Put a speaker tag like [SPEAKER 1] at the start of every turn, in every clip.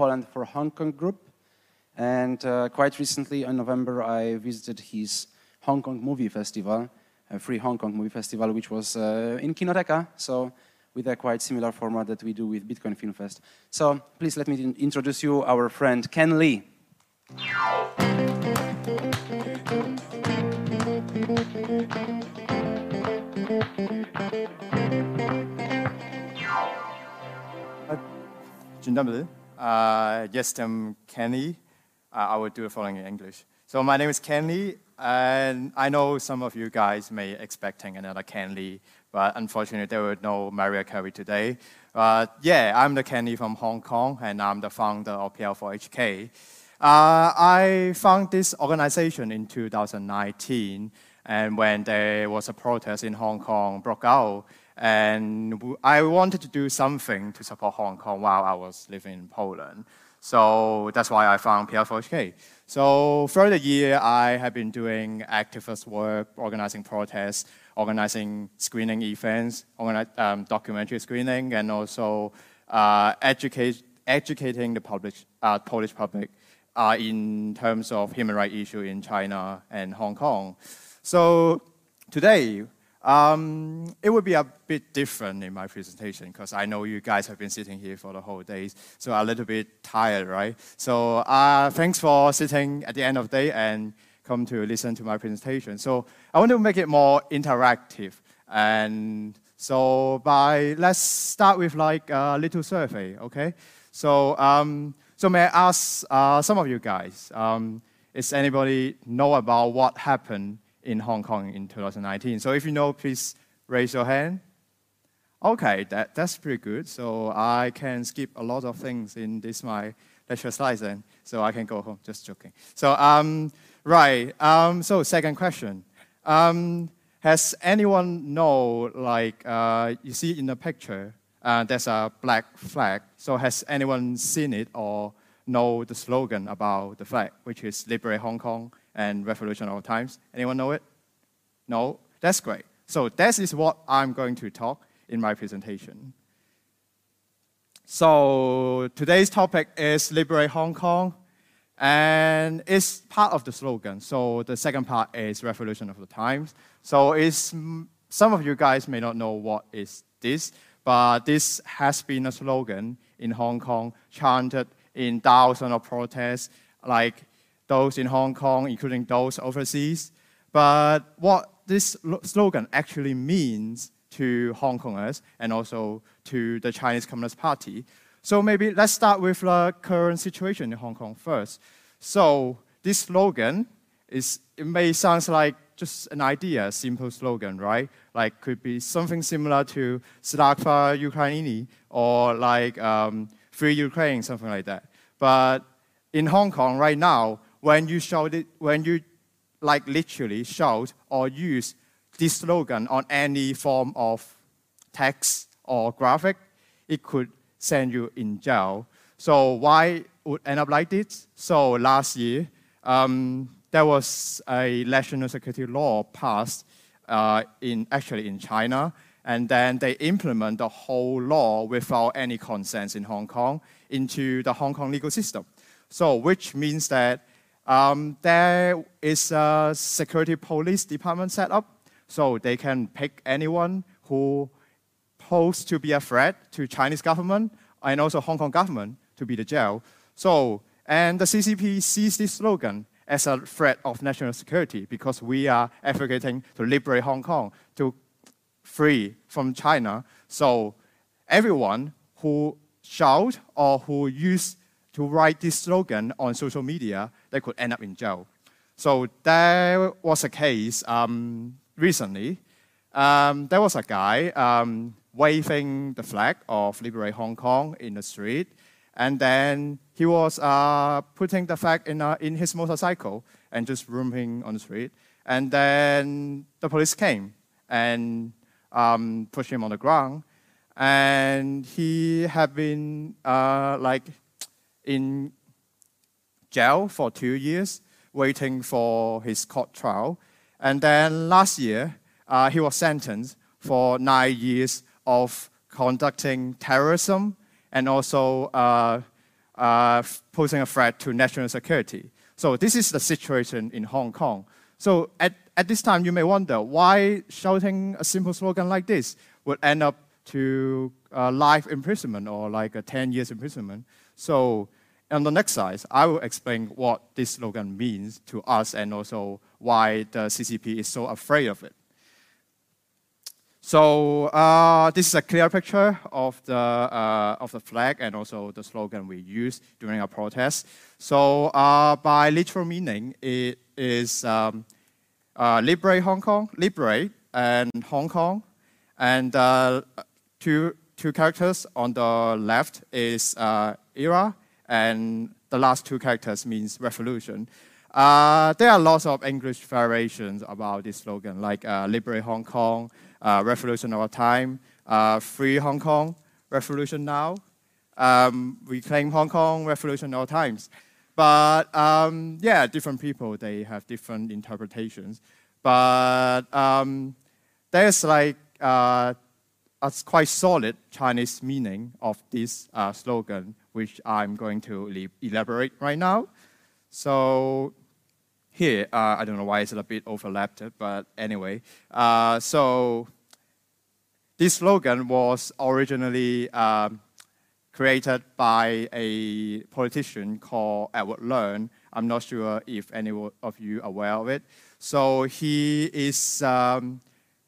[SPEAKER 1] Poland for Hong Kong group. And uh, quite recently, in November, I visited his Hong Kong Movie Festival, a free Hong Kong Movie Festival, which was uh, in Kinoteka, so with a quite similar format that we do with Bitcoin Film Fest. So please let me introduce you our friend Ken Lee.
[SPEAKER 2] Dzień dobry. Uh, jestem Kenny. Uh, I will do the following in English. So my name is Kenny, and I know some of you guys may expecting another Kenny, but unfortunately there were no Mariah Carey today. But yeah, I'm the Kenny from Hong Kong, and I'm the founder of PL4HK. Uh, I found this organization in 2019, and when there was a protest in Hong Kong broke out, and I wanted to do something to support Hong Kong while I was living in Poland. So that's why I found PL4HK. So for the year, I have been doing activist work, organizing protests, organizing screening events, um, documentary screening, and also uh, educate, educating the public, uh, Polish public uh, in terms of human rights issue in China and Hong Kong. So today, um, it would be a bit different in my presentation because I know you guys have been sitting here for the whole day, so a little bit tired, right? So uh, thanks for sitting at the end of the day and come to listen to my presentation. So I want to make it more interactive, and so by let's start with like a little survey, okay? So um, so may I ask uh, some of you guys, um, is anybody know about what happened in Hong Kong in 2019. So if you know, please raise your hand. Okay, that, that's pretty good. So I can skip a lot of things in this my lecture slides then, so I can go home. Just joking. So um, right. Um, so second question. Um, has anyone know like uh, you see in the picture? Uh, there's a black flag. So has anyone seen it or know the slogan about the flag, which is "Liberate Hong Kong"? And Revolution of Times. Anyone know it? No? That's great. So this is what I'm going to talk in my presentation. So today's topic is Liberate Hong Kong, and it's part of the slogan. So the second part is Revolution of the Times. So it's, some of you guys may not know what is this, but this has been a slogan in Hong Kong, chanted in thousands of protests, like those in Hong Kong, including those overseas. But what this slogan actually means to Hong Kongers and also to the Chinese Communist Party. So maybe let's start with the current situation in Hong Kong first. So this slogan is it may sound like just an idea, a simple slogan, right? Like could be something similar to Slava Ukraini or like um, Free Ukraine, something like that. But in Hong Kong right now, when you shout it, when you like literally shout or use this slogan on any form of text or graphic, it could send you in jail. So why would end up like this? So last year, um, there was a national security law passed uh, in actually in China, and then they implement the whole law without any consent in Hong Kong into the Hong Kong legal system. So which means that um, there is a security police department set up, so they can pick anyone who posed to be a threat to Chinese government and also Hong Kong government to be the jail. So, and the CCP sees this slogan as a threat of national security because we are advocating to liberate Hong Kong, to free from China. So everyone who shout or who use to write this slogan on social media, they could end up in jail. So there was a case um, recently. Um, there was a guy um, waving the flag of Liberate Hong Kong in the street, and then he was uh, putting the flag in, uh, in his motorcycle and just roaming on the street. And then the police came and um, pushed him on the ground, and he had been uh, like in jail for two years, waiting for his court trial. And then last year, uh, he was sentenced for nine years of conducting terrorism and also uh, uh, posing a threat to national security. So this is the situation in Hong Kong. So at, at this time, you may wonder why shouting a simple slogan like this would end up to uh, life imprisonment or like a 10 years imprisonment. So on the next slide, I will explain what this slogan means to us and also why the CCP is so afraid of it. So uh, this is a clear picture of the, uh, of the flag and also the slogan we use during our protest. So uh, by literal meaning, it is um, uh, liberate Hong Kong, liberate and Hong Kong. And uh, two, two characters on the left is uh, era and the last two characters means revolution. Uh, there are lots of English variations about this slogan, like uh, Liberate Hong Kong, uh, Revolution of our Time, uh, Free Hong Kong, Revolution Now, um, Reclaim Hong Kong, Revolution our Times. But um, yeah, different people, they have different interpretations. But um, there's like uh, a quite solid Chinese meaning of this uh, slogan, which I'm going to elaborate right now. So here, uh, I don't know why it's a bit overlapped, but anyway. Uh, so this slogan was originally um, created by a politician called Edward Leung. I'm not sure if any of you are aware of it. So he is um,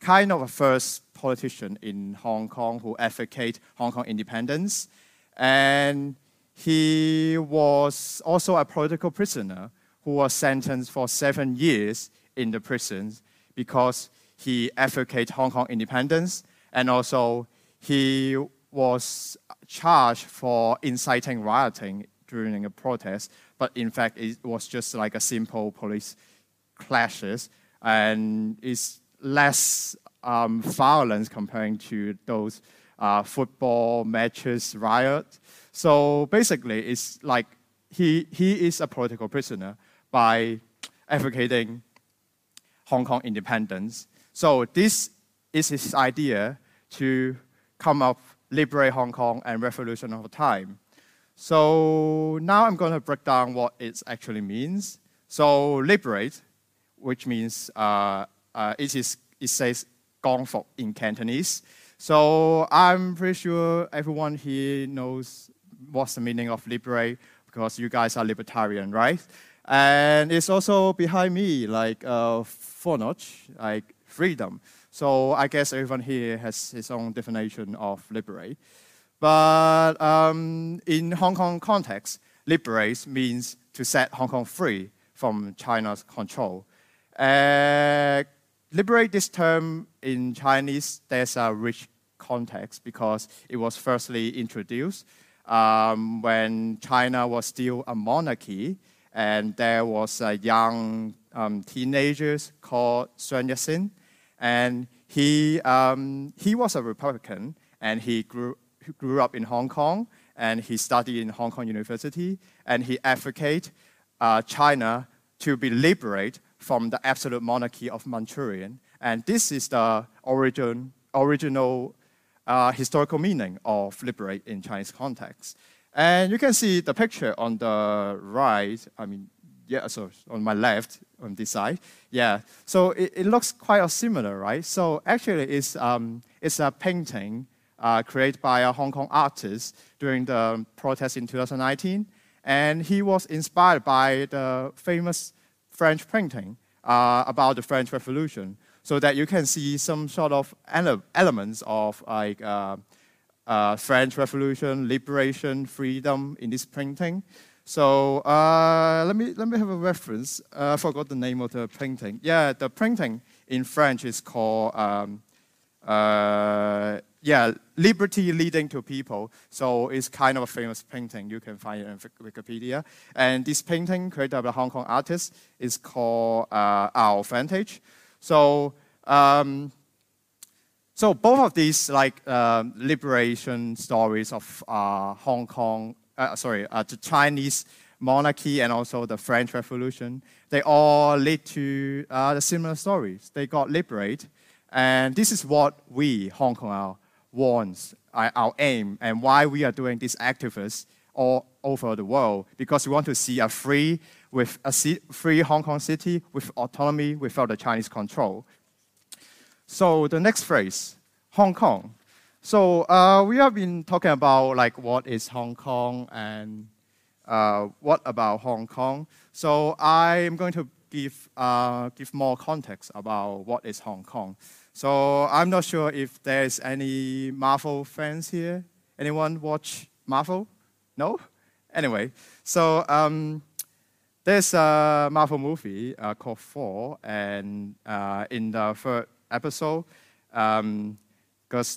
[SPEAKER 2] kind of a first politician in Hong Kong who advocate Hong Kong independence. And he was also a political prisoner who was sentenced for seven years in the prisons because he advocated Hong Kong independence. And also he was charged for inciting rioting during a protest, but in fact it was just like a simple police clashes. And it's less um, violence comparing to those uh, football matches riot. So basically, it's like he, he is a political prisoner by advocating Hong Kong independence. So this is his idea to come up, liberate Hong Kong and revolution of time. So now I'm going to break down what it actually means. So liberate, which means uh, uh, it, is, it says gong fok in Cantonese. So I'm pretty sure everyone here knows what's the meaning of liberate because you guys are libertarian, right? And it's also behind me, like uh, like freedom. So I guess everyone here has his own definition of liberate. But um, in Hong Kong context, liberate means to set Hong Kong free from China's control. Uh, liberate this term in Chinese, there's a rich context because it was firstly introduced um, when China was still a monarchy, and there was a young um, teenager called Sun Yat-sen, and he, um, he was a Republican, and he grew, grew up in Hong Kong, and he studied in Hong Kong University, and he advocated uh, China to be liberated from the absolute monarchy of Manchurian. And this is the origin, original uh, historical meaning of liberate in Chinese context. And you can see the picture on the right, I mean, yeah, so on my left, on this side. Yeah, so it, it looks quite similar, right? So actually, it's, um, it's a painting uh, created by a Hong Kong artist during the protest in 2019. And he was inspired by the famous French painting uh, about the French Revolution, so that you can see some sort of ele elements of like uh, uh, French Revolution, liberation, freedom in this painting. So uh, let me let me have a reference. Uh, I forgot the name of the painting. Yeah, the painting in French is called um, uh, yeah, liberty leading to people. So it's kind of a famous painting. You can find it on Wikipedia. And this painting created by a Hong Kong artist is called uh, Our Vantage. So, um, so both of these like uh, liberation stories of uh, Hong Kong, uh, sorry, uh, the Chinese monarchy and also the French Revolution, they all lead to uh, the similar stories. They got liberated. And this is what we, Hong Kong, are wants, our aim, and why we are doing this activists all over the world because we want to see a free, with a free Hong Kong city with autonomy without the Chinese control. So the next phrase, Hong Kong. So uh, we have been talking about like what is Hong Kong and uh, what about Hong Kong. So I am going to give, uh, give more context about what is Hong Kong. So I'm not sure if there's any Marvel fans here. Anyone watch Marvel? No? Anyway, so um, there's a Marvel movie uh, called Thor, and uh, in the third episode, because um,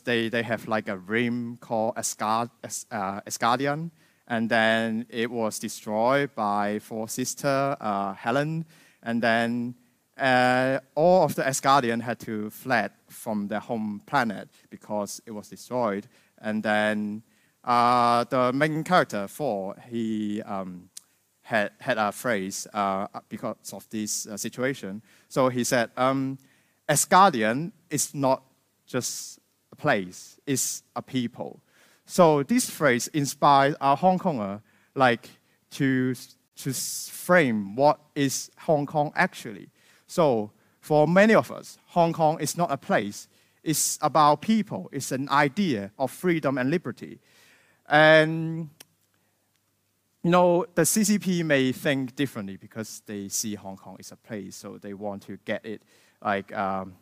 [SPEAKER 2] they, they have like a rim called Asgard, uh, Asgardian, and then it was destroyed by Thor sister, uh, Helen, and then uh, all of the Asgardian had to fled from their home planet because it was destroyed. And then uh, the main character, Thor, he um, had, had a phrase uh, because of this uh, situation. So he said, um, Asgardian is not just a place, it's a people. So this phrase inspired our Hong Konger like to, to frame what is Hong Kong actually. So for many of us, Hong Kong is not a place. It's about people. It's an idea of freedom and liberty. And you know, the CCP may think differently because they see Hong Kong is a place, so they want to get it like um,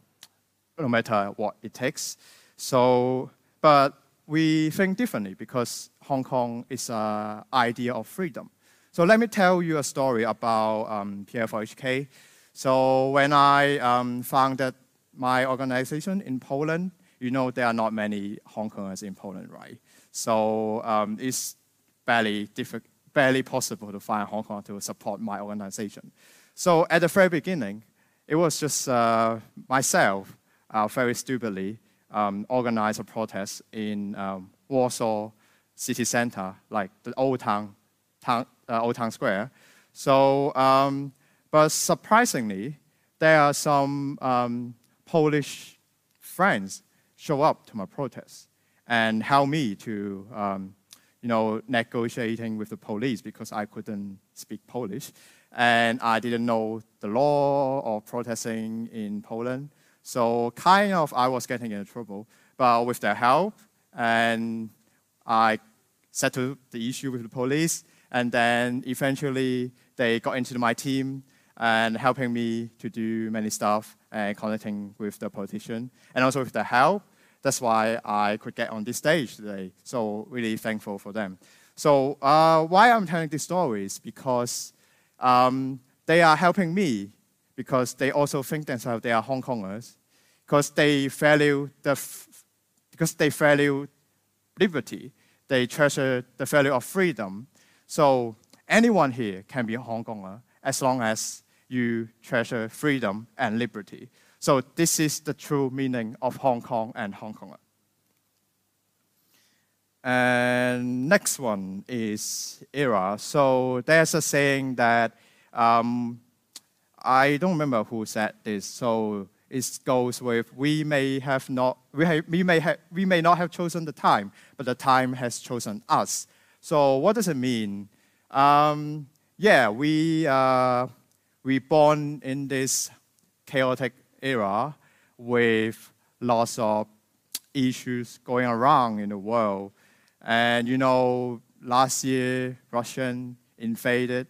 [SPEAKER 2] no matter what it takes. So, but we think differently because Hong Kong is an idea of freedom. So let me tell you a story about um, PL4HK. So when I um, founded my organization in Poland, you know there are not many Hong Kongers in Poland, right? So um, it's barely, barely possible to find Hong Kong to support my organization. So at the very beginning, it was just uh, myself, uh, very stupidly, um, organized a protest in um, Warsaw city center, like the old town, town uh, old town square. So um, but surprisingly, there are some um, Polish friends show up to my protest and help me to, um, you know, negotiating with the police because I couldn't speak Polish and I didn't know the law of protesting in Poland. So kind of I was getting into trouble, but with their help, and I settled the issue with the police, and then eventually they got into my team and helping me to do many stuff and connecting with the politician and also with the help. That's why I could get on this stage today. So really thankful for them. So uh, why I'm telling these stories because um, they are helping me because they also think themselves they are Hong Kongers because they value the because they value liberty. They treasure the value of freedom. So anyone here can be a Hong Konger as long as you treasure freedom and liberty. So this is the true meaning of Hong Kong and Hong Konger. And next one is era. So there's a saying that um, I don't remember who said this. So it goes with we may have not we, have, we may have, we may not have chosen the time, but the time has chosen us. So what does it mean? Um, yeah, we. Uh, we born in this chaotic era with lots of issues going around in the world. And you know, last year, Russian invaded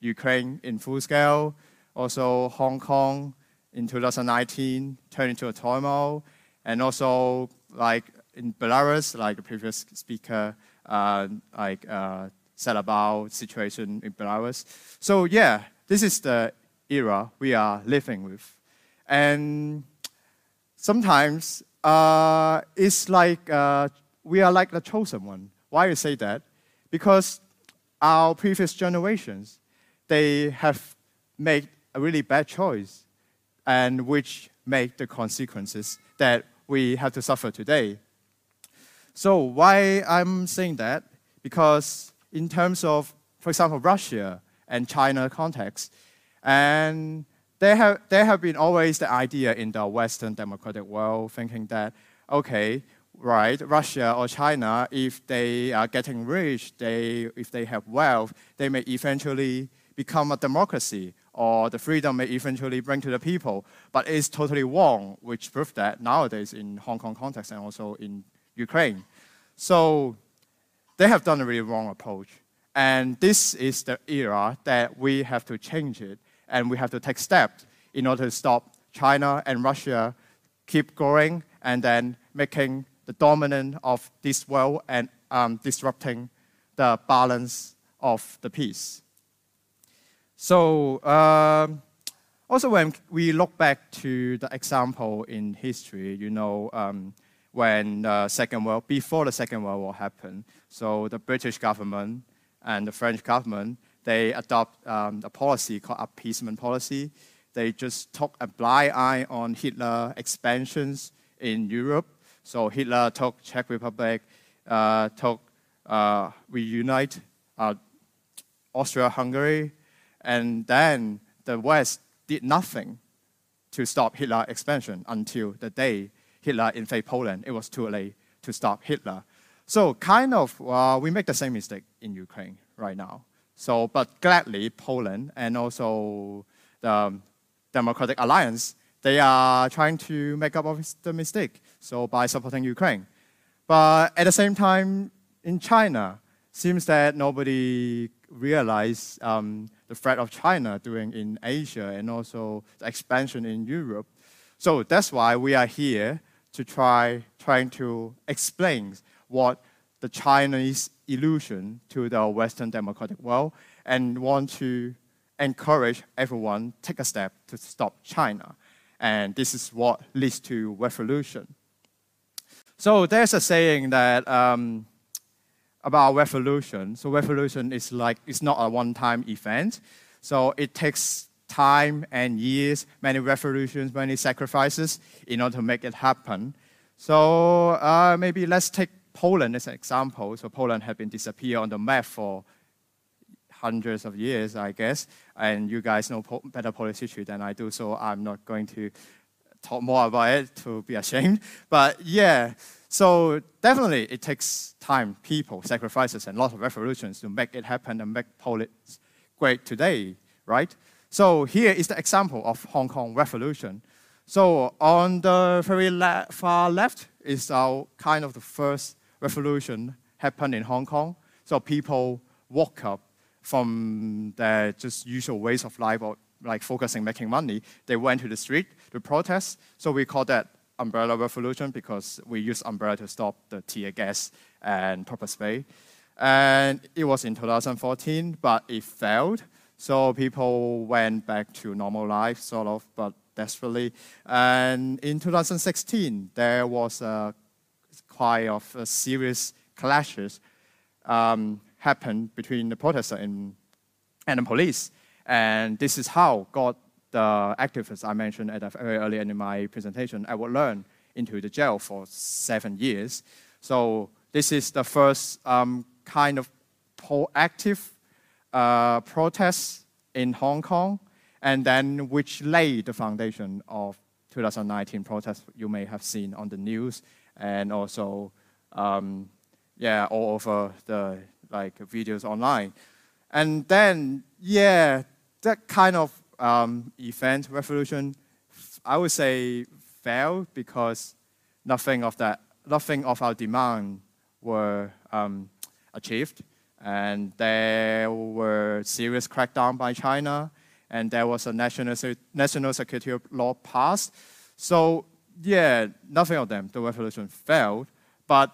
[SPEAKER 2] Ukraine in full scale. Also, Hong Kong in 2019 turned into a turmoil. And also, like in Belarus, like the previous speaker, uh, like uh, said about situation in Belarus. So yeah, this is the era we are living with. And sometimes uh, it's like uh, we are like the chosen one. Why I say that? Because our previous generations, they have made a really bad choice, and which make the consequences that we have to suffer today. So why I'm saying that? Because in terms of, for example, Russia, and China context. And there have, there have been always the idea in the Western democratic world thinking that, okay, right, Russia or China, if they are getting rich, they, if they have wealth, they may eventually become a democracy or the freedom may eventually bring to the people. But it's totally wrong, which proves that nowadays in Hong Kong context and also in Ukraine. So they have done a really wrong approach. And this is the era that we have to change it and we have to take steps in order to stop China and Russia keep growing and then making the dominant of this world and um, disrupting the balance of the peace. So um, also when we look back to the example in history, you know, um, when the Second World, before the Second World War happened, so the British government and the French government, they adopt um, a policy called appeasement policy. They just took a blind eye on Hitler expansions in Europe. So Hitler took Czech Republic, uh, took uh, reunite uh, Austria-Hungary, and then the West did nothing to stop Hitler expansion until the day Hitler invaded Poland. It was too late to stop Hitler. So kind of, uh, we make the same mistake in Ukraine right now. So, but gladly, Poland and also the Democratic Alliance, they are trying to make up of the mistake. So by supporting Ukraine. But at the same time, in China, seems that nobody realized um, the threat of China doing in Asia and also the expansion in Europe. So that's why we are here to try trying to explain what the Chinese illusion to the Western democratic world and want to encourage everyone take a step to stop China. And this is what leads to revolution. So there's a saying that um, about revolution. So revolution is like it's not a one-time event. So it takes time and years, many revolutions, many sacrifices in order to make it happen. So uh, maybe let's take Poland as an example. So Poland had been disappeared on the map for hundreds of years, I guess. And you guys know po better Polish history than I do, so I'm not going to talk more about it to be ashamed. But yeah, so definitely it takes time, people, sacrifices, and lots of revolutions to make it happen and make Poland great today, right? So here is the example of Hong Kong revolution. So on the very far left is our kind of the first revolution happened in Hong Kong. So people woke up from their just usual ways of life, or like focusing making money. They went to the street to protest. So we call that umbrella revolution because we use umbrella to stop the tear gas and pepper spray. And it was in 2014, but it failed. So people went back to normal life, sort of, but desperately. And in 2016, there was a quite of a serious clashes um, happened between the protesters and, and the police. And this is how got the activists I mentioned at very early in my presentation, Edward Leung, into the jail for seven years. So this is the first um, kind of proactive uh, protest in Hong Kong, and then which laid the foundation of 2019 protests you may have seen on the news and also um, yeah all over the like videos online. And then yeah, that kind of um, event revolution, I would say failed because nothing of that, nothing of our demand were um, achieved, and there were serious crackdown by China, and there was a national national security law passed. So yeah, nothing of them. The revolution failed, but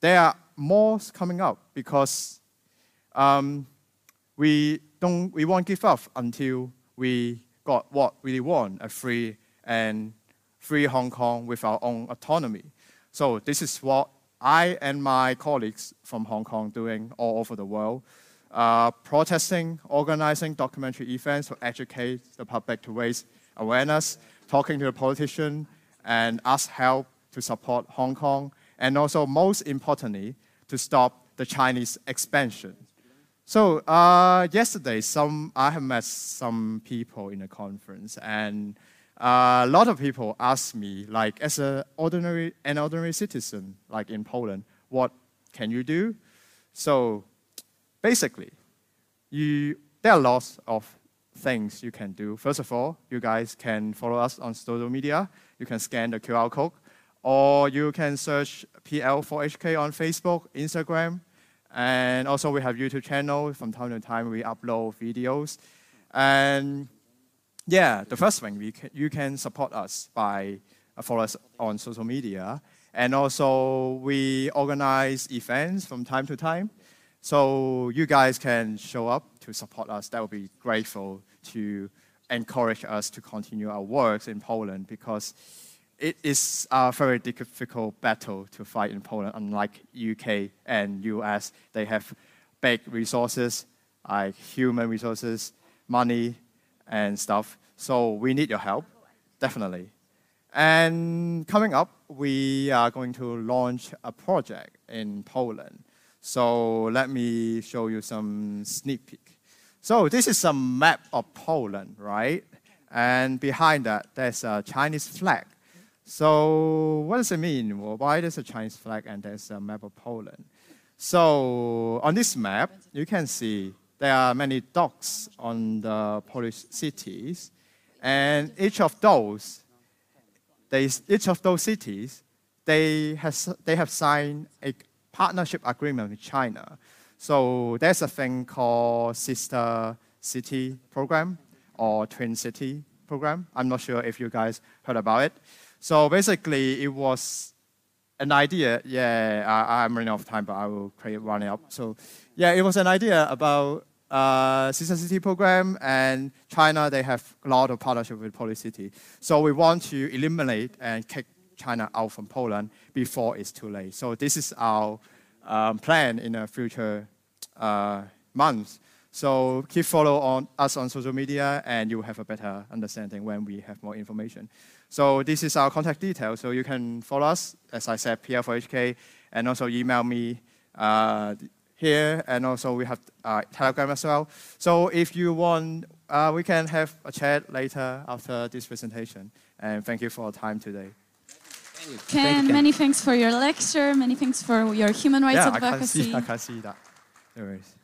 [SPEAKER 2] there are more coming up because um, we don't we won't give up until we got what we want a free and free Hong Kong with our own autonomy. So this is what I and my colleagues from Hong Kong doing all over the world, uh, protesting, organizing documentary events to educate the public to raise awareness, talking to the politician, and ask help to support Hong Kong, and also most importantly, to stop the Chinese expansion. So uh, yesterday, some, I have met some people in the conference, and uh, a lot of people asked me, like, as a ordinary, an ordinary citizen, like in Poland, what can you do? So basically, you, there are lots of things you can do. First of all, you guys can follow us on social media. You can scan the QR code, or you can search PL4HK on Facebook, Instagram, and also we have YouTube channel. From time to time, we upload videos. And yeah, the first thing, we can, you can support us by uh, follow us on social media. And also, we organize events from time to time. So you guys can show up to support us. That would be grateful to encourage us to continue our works in Poland because it is a very difficult battle to fight in Poland. Unlike UK and US, they have big resources, like human resources, money, and stuff. So we need your help, definitely. And coming up, we are going to launch a project in Poland. So let me show you some sneak peek. So this is a map of Poland, right? And behind that, there's a Chinese flag. So what does it mean? Well, why there's a Chinese flag and there's a map of Poland? So on this map, you can see there are many dots on the Polish cities, and each of those, they, each of those cities, they, has, they have signed a partnership agreement with China. So there's a thing called Sister City Program or Twin City Program. I'm not sure if you guys heard about it. So basically, it was an idea. Yeah, I, am running out of time, but I will create one up. So yeah, it was an idea about uh, Sister City program and China, they have a lot of partnership with Polish City. So we want to eliminate and kick China out from Poland before it's too late. So this is our um, plan in the future uh, months. So keep follow on us on social media and you will have a better understanding when we have more information. So this is our contact details. So you can follow us, as I said, PL4HK, and also email me uh, here, and also we have uh, Telegram as well. So if you want, uh, we can have a chat later after this presentation. And thank you for your time today.
[SPEAKER 3] Ken, many thanks for your lecture. Many thanks for your human rights
[SPEAKER 2] yeah,
[SPEAKER 3] advocacy.
[SPEAKER 2] I can see, I can see that. Anyways.